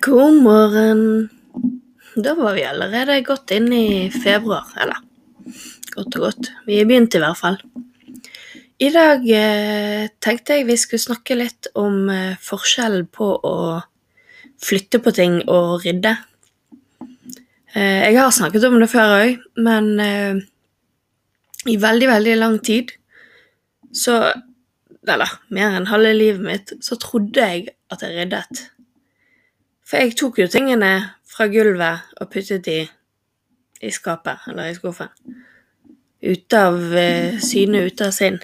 God morgen. Da var vi allerede godt inn i februar, eller godt og godt. Vi har begynt i hvert fall. I dag eh, tenkte jeg vi skulle snakke litt om eh, forskjellen på å flytte på ting og rydde. Eh, jeg har snakket om det før òg, men eh, i veldig, veldig lang tid så Eller mer enn halve livet mitt så trodde jeg at jeg ryddet. For jeg tok jo tingene fra gulvet og puttet de i skapet, eller i skuffen. Ute av eh, syne, ute av sinn.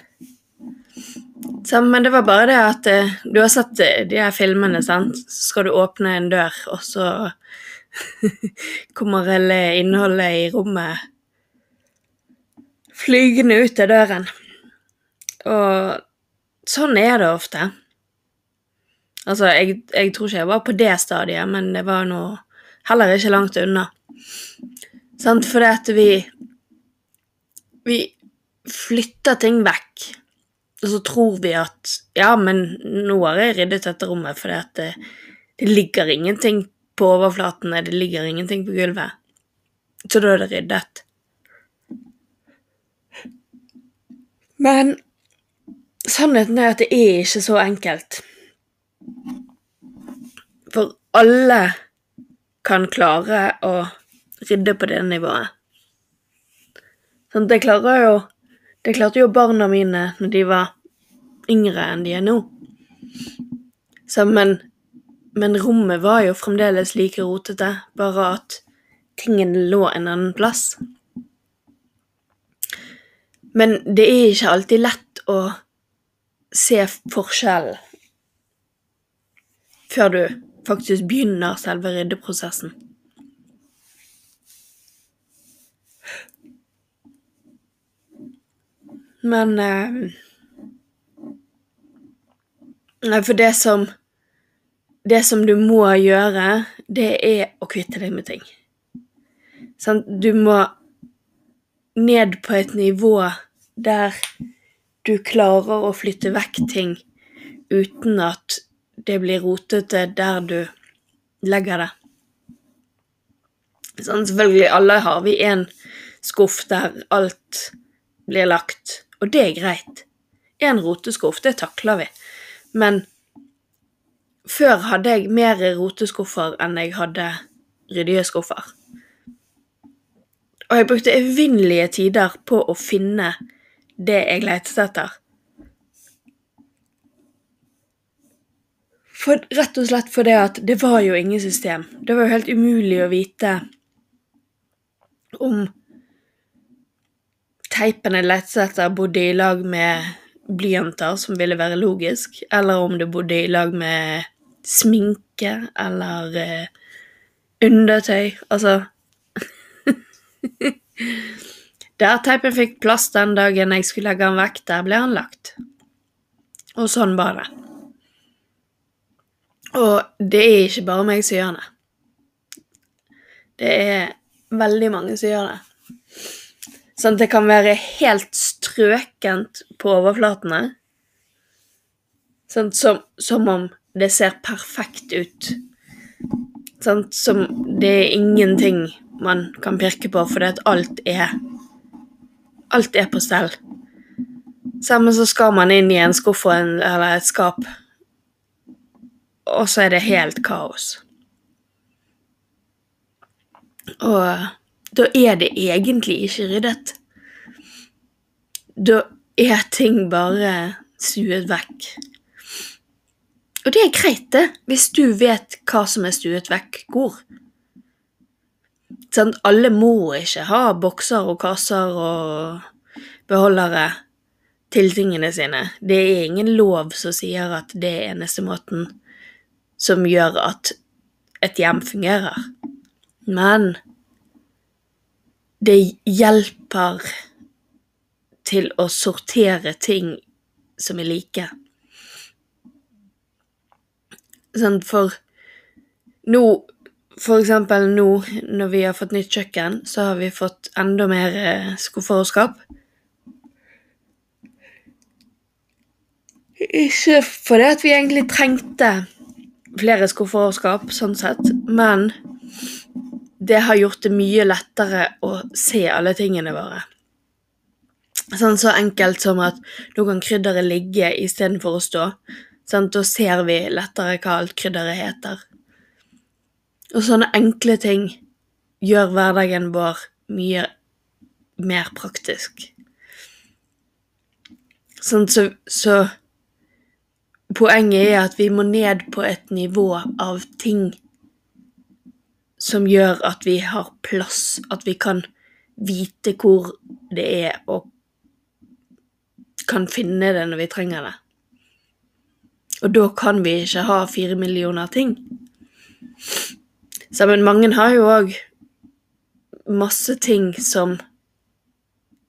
Så, men det var bare det at eh, du har sett eh, de her filmene, sant. Så skal du åpne en dør, og så kommer hele innholdet i rommet flygende ut av døren. Og sånn er det ofte. Altså, jeg, jeg, tror ikke jeg var på det stadiet, men det var nå heller ikke langt unna. Sant, fordi at vi Vi flytter ting vekk og så tror vi at ja, men nå har jeg ryddet dette rommet at det, det ligger ingenting på overflatene, det ligger ingenting på gulvet. Så da er det ryddet. Men sannheten er at det er ikke så enkelt. For alle kan klare å rydde på det nivået. Sånn, det klarer jo det klarte jo barna mine når de var yngre enn de er nå. Så, men, men rommet var jo fremdeles like rotete, bare at tingene lå en annen plass. Men det er ikke alltid lett å se forskjellen før du faktisk begynner selve ryddeprosessen. Men eh, For det som Det som du må gjøre, det er å kvitte deg med ting. Sånn, du må ned på et nivå der du klarer å flytte vekk ting uten at det blir rotete der du legger det. Sånn, selvfølgelig, alle har vi en skuff der alt blir lagt og det er greit. En roteskuff, det takler vi. Men før hadde jeg mer roteskuffer enn jeg hadde ryddige skuffer. Og jeg brukte evinnelige tider på å finne det jeg lette etter. For, rett og slett fordi at det var jo ingen system. Det var jo helt umulig å vite om teipen jeg lette etter, bodde i lag med blyanter, som ville være logisk, eller om det bodde i lag med sminke eller eh, undertøy. Altså Der teipen fikk plass den dagen jeg skulle legge han vekk, der ble han lagt. Og sånn var det. Og det er ikke bare meg som gjør det. Det er veldig mange som gjør det. Sånn at det kan være helt strøkent på overflatene. Sånn som, som om det ser perfekt ut. Sånn som det er ingenting man kan pirke på, fordi at alt er Alt er på stell. Sammen så skal man inn i en skuff eller et skap, og så er det helt kaos. Og da er det egentlig ikke ryddet. Da er ting bare stuet vekk. Og det er greit, det, hvis du vet hva som er stuet vekk hvor. Sånn, alle må ikke ha bokser og kasser og beholdere til tingene sine. Det er ingen lov som sier at det er eneste måten som gjør at et hjem fungerer. Men det hjelper til å sortere ting som er like. Sånn, for nå For eksempel nå når vi har fått nytt kjøkken, så har vi fått enda mer eh, skuffer og skap. Ikke fordi at vi egentlig trengte flere skuffer sånn sett, men det har gjort det mye lettere å se alle tingene våre. Sånn så enkelt som at nå kan krydderet ligge istedenfor å stå. Sånn, Da ser vi lettere hva alt krydderet heter. Og sånne enkle ting gjør hverdagen vår mye mer praktisk. Sånn så, så Poenget er at vi må ned på et nivå av ting som gjør at vi har plass, at vi kan vite hvor det er, og kan finne det når vi trenger det. Og da kan vi ikke ha fire millioner ting. Så, men mange har jo òg masse ting som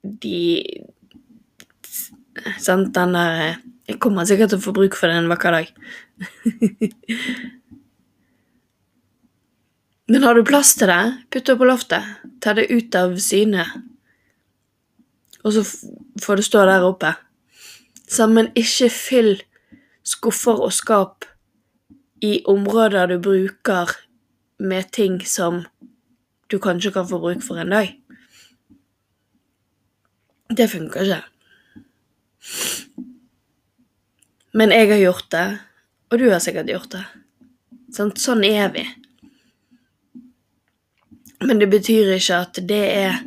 de Sant, den der Jeg kommer sikkert til å få bruk for det en vakker dag. men har du plass til det, putt det på loftet. Ta det ut av syne. Og så får det stå der oppe. Sammen, ikke fyll skuffer og skap i områder du bruker med ting som du kanskje kan få bruk for en dag. Det funker ikke. Men jeg har gjort det, og du har sikkert gjort det. Sånn, er vi. Men det betyr ikke at det er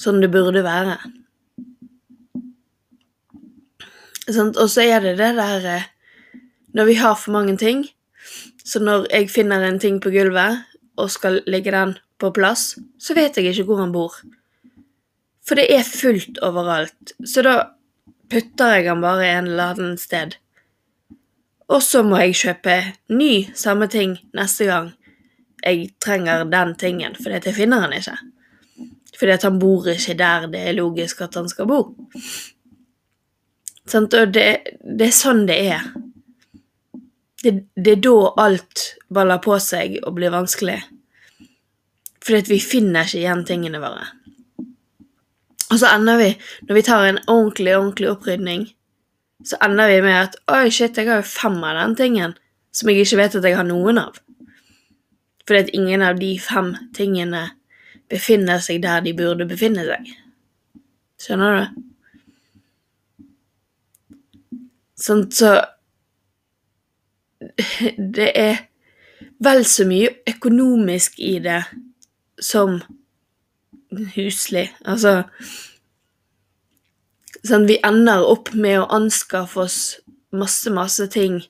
sånn det burde være. Og så er det det der eh, Når vi har for mange ting Så når jeg finner en ting på gulvet og skal legge den på plass, så vet jeg ikke hvor han bor. For det er fullt overalt. Så da putter jeg den bare en eller annen sted. Og så må jeg kjøpe ny samme ting neste gang jeg trenger den tingen, fordi jeg finner han ikke. Fordi han bor ikke der det er logisk at han skal bo. Sant? Og det, det, er sånn det er. Det, det, er da alt baller på seg og blir vanskelig. Fordi at vi finner ikke igjen tingene våre. Og så ender vi, når vi tar en ordentlig, ordentlig opprydning, så ender vi med at oi, shit, jeg har jo fem av den tingen som jeg ikke vet at jeg har noen av. Fordi at ingen av de fem tingene befinner seg der de burde befinne seg. Skjønner du? Sånn så Det er vel så mye økonomisk i det som huslig. Altså Sånn, vi ender opp med å anskaffe oss masse, masse ting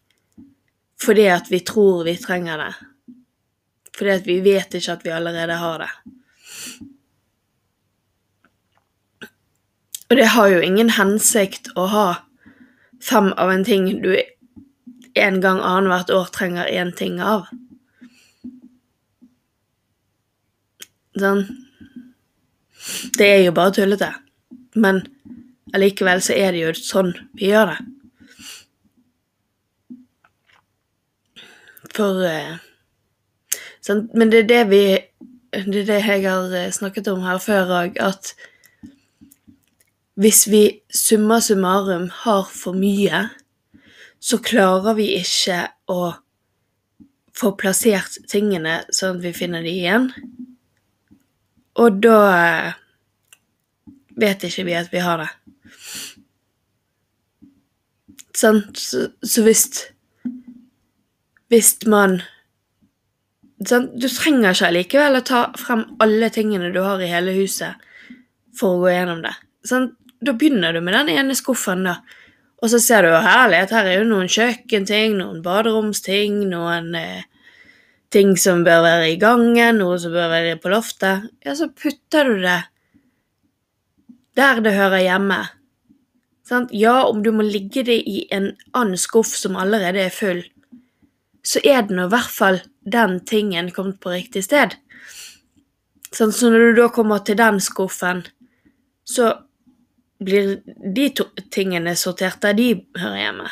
fordi at vi tror vi trenger det. Fordi at vi vet ikke at vi allerede har det. Og det har jo ingen hensikt å ha fem av en ting du en gang annethvert år trenger én ting av. Sånn Det er jo bare tullete. Men allikevel så er det jo sånn vi gjør det. For eh, sant? Men det er det vi Det er det jeg har eh, snakket om her før òg, at hvis vi summa summarum har for mye, så klarer vi ikke å få plassert tingene sånn at vi finner de igjen. Og da eh, vet ikke vi at vi har det. Sånn, så, så hvis Hvis man sånn, Du trenger ikke allikevel å ta frem alle tingene du har i hele huset for å gå gjennom det. Sånn, da begynner du med den ene skuffen, da. Og så ser du jo herlighet, her er jo noen kjøkkenting, noen baderomsting, noen eh, ting som bør være i gangen, noe som bør være på loftet. Ja, så putter du det der det hører hjemme. Sant? Ja, om du må ligge det i en annen skuff som allerede er full, så er det nå i hvert fall den tingen kommet på riktig sted. Sånn, så når du da kommer til den skuffen, så blir de to tingene sortert der de hører hjemme.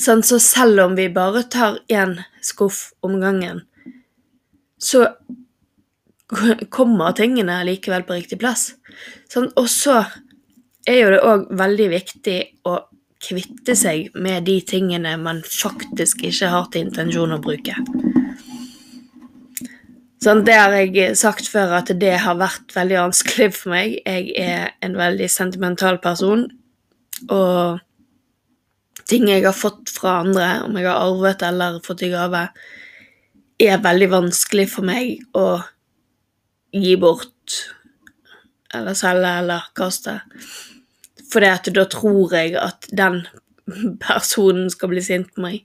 Sånn, så selv om vi bare tar én skuff om gangen, så kommer tingene likevel på riktig plass. Sånn, og så er jo det òg veldig viktig å kvitte seg med de tingene man faktisk ikke har til intensjon å bruke. Sånn, det har jeg sagt før, at det har vært veldig vanskelig for meg. Jeg er en veldig sentimental person, og ting jeg har fått fra andre, om jeg har arvet eller fått i gave, er veldig vanskelig for meg å gi bort eller selge eller kaste. For da tror jeg at den personen skal bli sint på meg.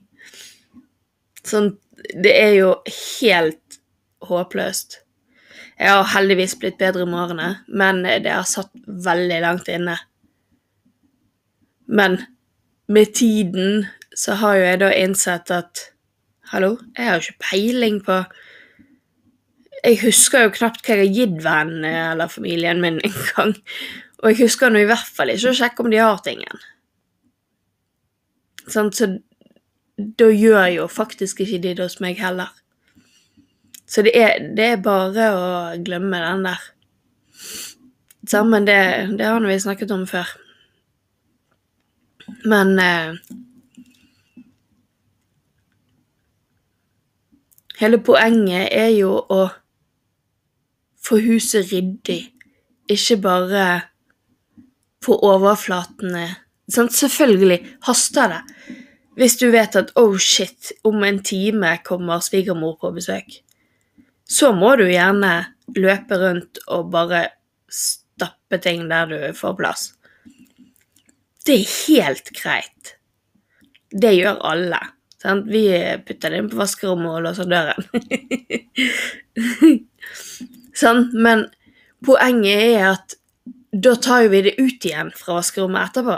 Sånn Det er jo helt håpløst. Jeg har heldigvis blitt bedre i morgenen, men det har satt veldig langt inne. Men med tiden så har jo jeg da innsett at hallo, jeg har jo ikke peiling på Jeg husker jo knapt hva jeg har gitt vennene eller familien min engang. Og jeg husker nå i hvert fall ikke å sjekke om de har tingen. Sånn, så da gjør jo faktisk ikke de det hos meg heller. Så det er, det er bare å glemme den der. Sammen, det, det har vi snakket om før. Men eh, Hele poenget er jo å få huset ryddig, ikke bare på overflatene sånn, Selvfølgelig haster det. Hvis du vet at oh shit, om en time kommer svigermor på besøk så må du gjerne løpe rundt og bare stappe ting der du får plass. Det er helt greit. Det gjør alle. Sant? Vi putter det inn på vaskerommet og låser døren. sånn, men poenget er at da tar vi det ut igjen fra vaskerommet etterpå.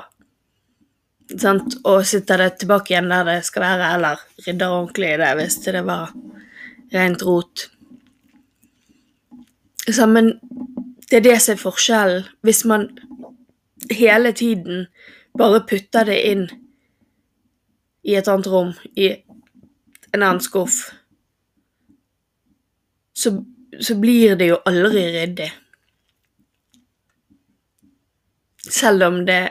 Sant? Og sitter det tilbake igjen der det skal være, eller rydder ordentlig i det hvis det var rent rot. Så, men det er det som er forskjellen. Hvis man hele tiden bare putter det inn i et annet rom, i en annen skuff, så, så blir det jo aldri ryddig. Selv om det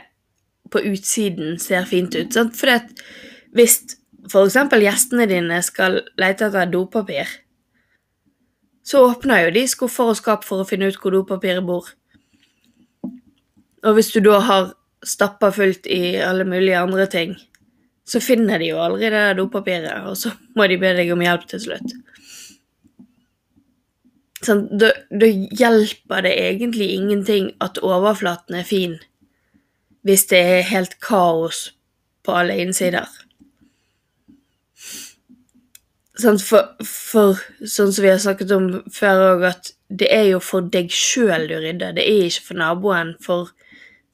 på utsiden ser fint ut. Sant? For hvis f.eks. gjestene dine skal lete etter dopapir, så åpner jo de skuffer og skap for å finne ut hvor dopapiret bor. Og hvis du da har stappa fullt i alle mulige andre ting, så finner de jo aldri det dopapiret, og så må de be deg om hjelp til slutt. Sånn, da, da hjelper det egentlig ingenting at overflaten er fin, hvis det er helt kaos på alle innsider. Sånn, for, for, sånn som vi har snakket om før òg, at det er jo for deg sjøl du rydder. Det er ikke for naboen, for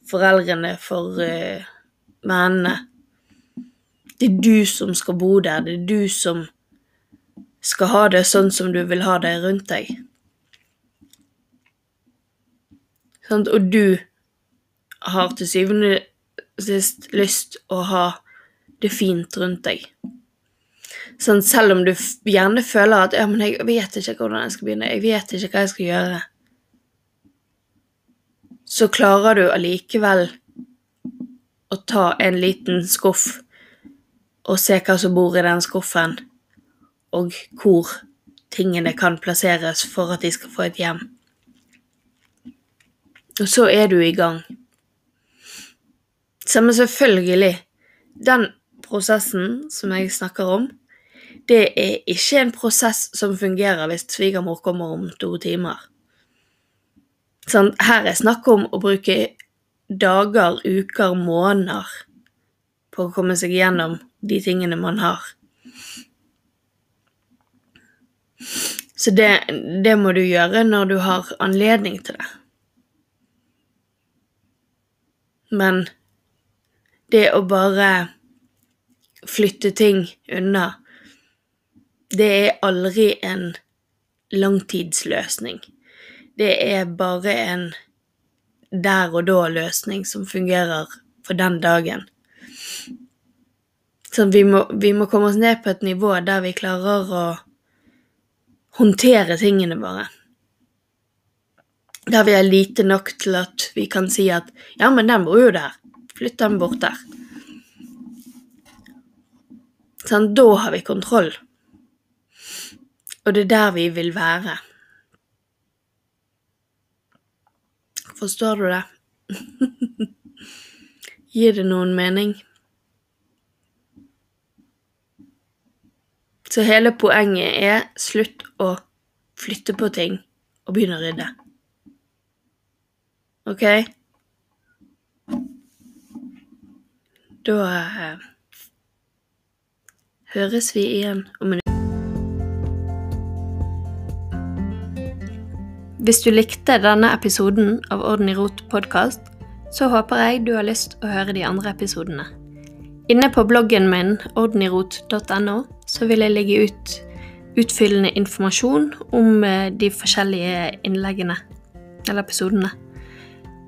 foreldrene, for uh, vennene. Det er du som skal bo der. Det er du som skal ha det sånn som du vil ha det rundt deg. Sånn, og du har til syvende og sist lyst å ha det fint rundt deg. Sånn, selv om du gjerne føler at ja, men 'jeg vet ikke hvordan jeg skal begynne', 'jeg vet ikke hva jeg skal gjøre', så klarer du allikevel å ta en liten skuff og se hva som bor i den skuffen, og hvor tingene kan plasseres for at de skal få et hjem. Og så er du i gang. Så selvfølgelig, den prosessen som jeg snakker om, det er ikke en prosess som fungerer hvis svigermor kommer om to timer. Sånn, her er snakk om å bruke dager, uker, måneder på å komme seg gjennom de tingene man har. Så det, det må du gjøre når du har anledning til det. Men det å bare flytte ting unna, det er aldri en langtidsløsning. Det er bare en der og da-løsning som fungerer for den dagen. Så vi må, vi må komme oss ned på et nivå der vi klarer å håndtere tingene våre. Der vi er lite nok til at vi kan si at ja, men den bor jo der, flytt den bort der. Sånn, da har vi kontroll. Og det er der vi vil være. Forstår du det? Gir det noen mening? Så hele poenget er slutt å flytte på ting og begynne å rydde. OK? Da eh, høres vi igjen om en Hvis du likte denne episoden av Orden i rot podkast, så håper jeg du har lyst å høre de andre episodene. Inne på bloggen min ordenirot.no så vil jeg legge ut utfyllende informasjon om eh, de forskjellige innleggene eller episodene.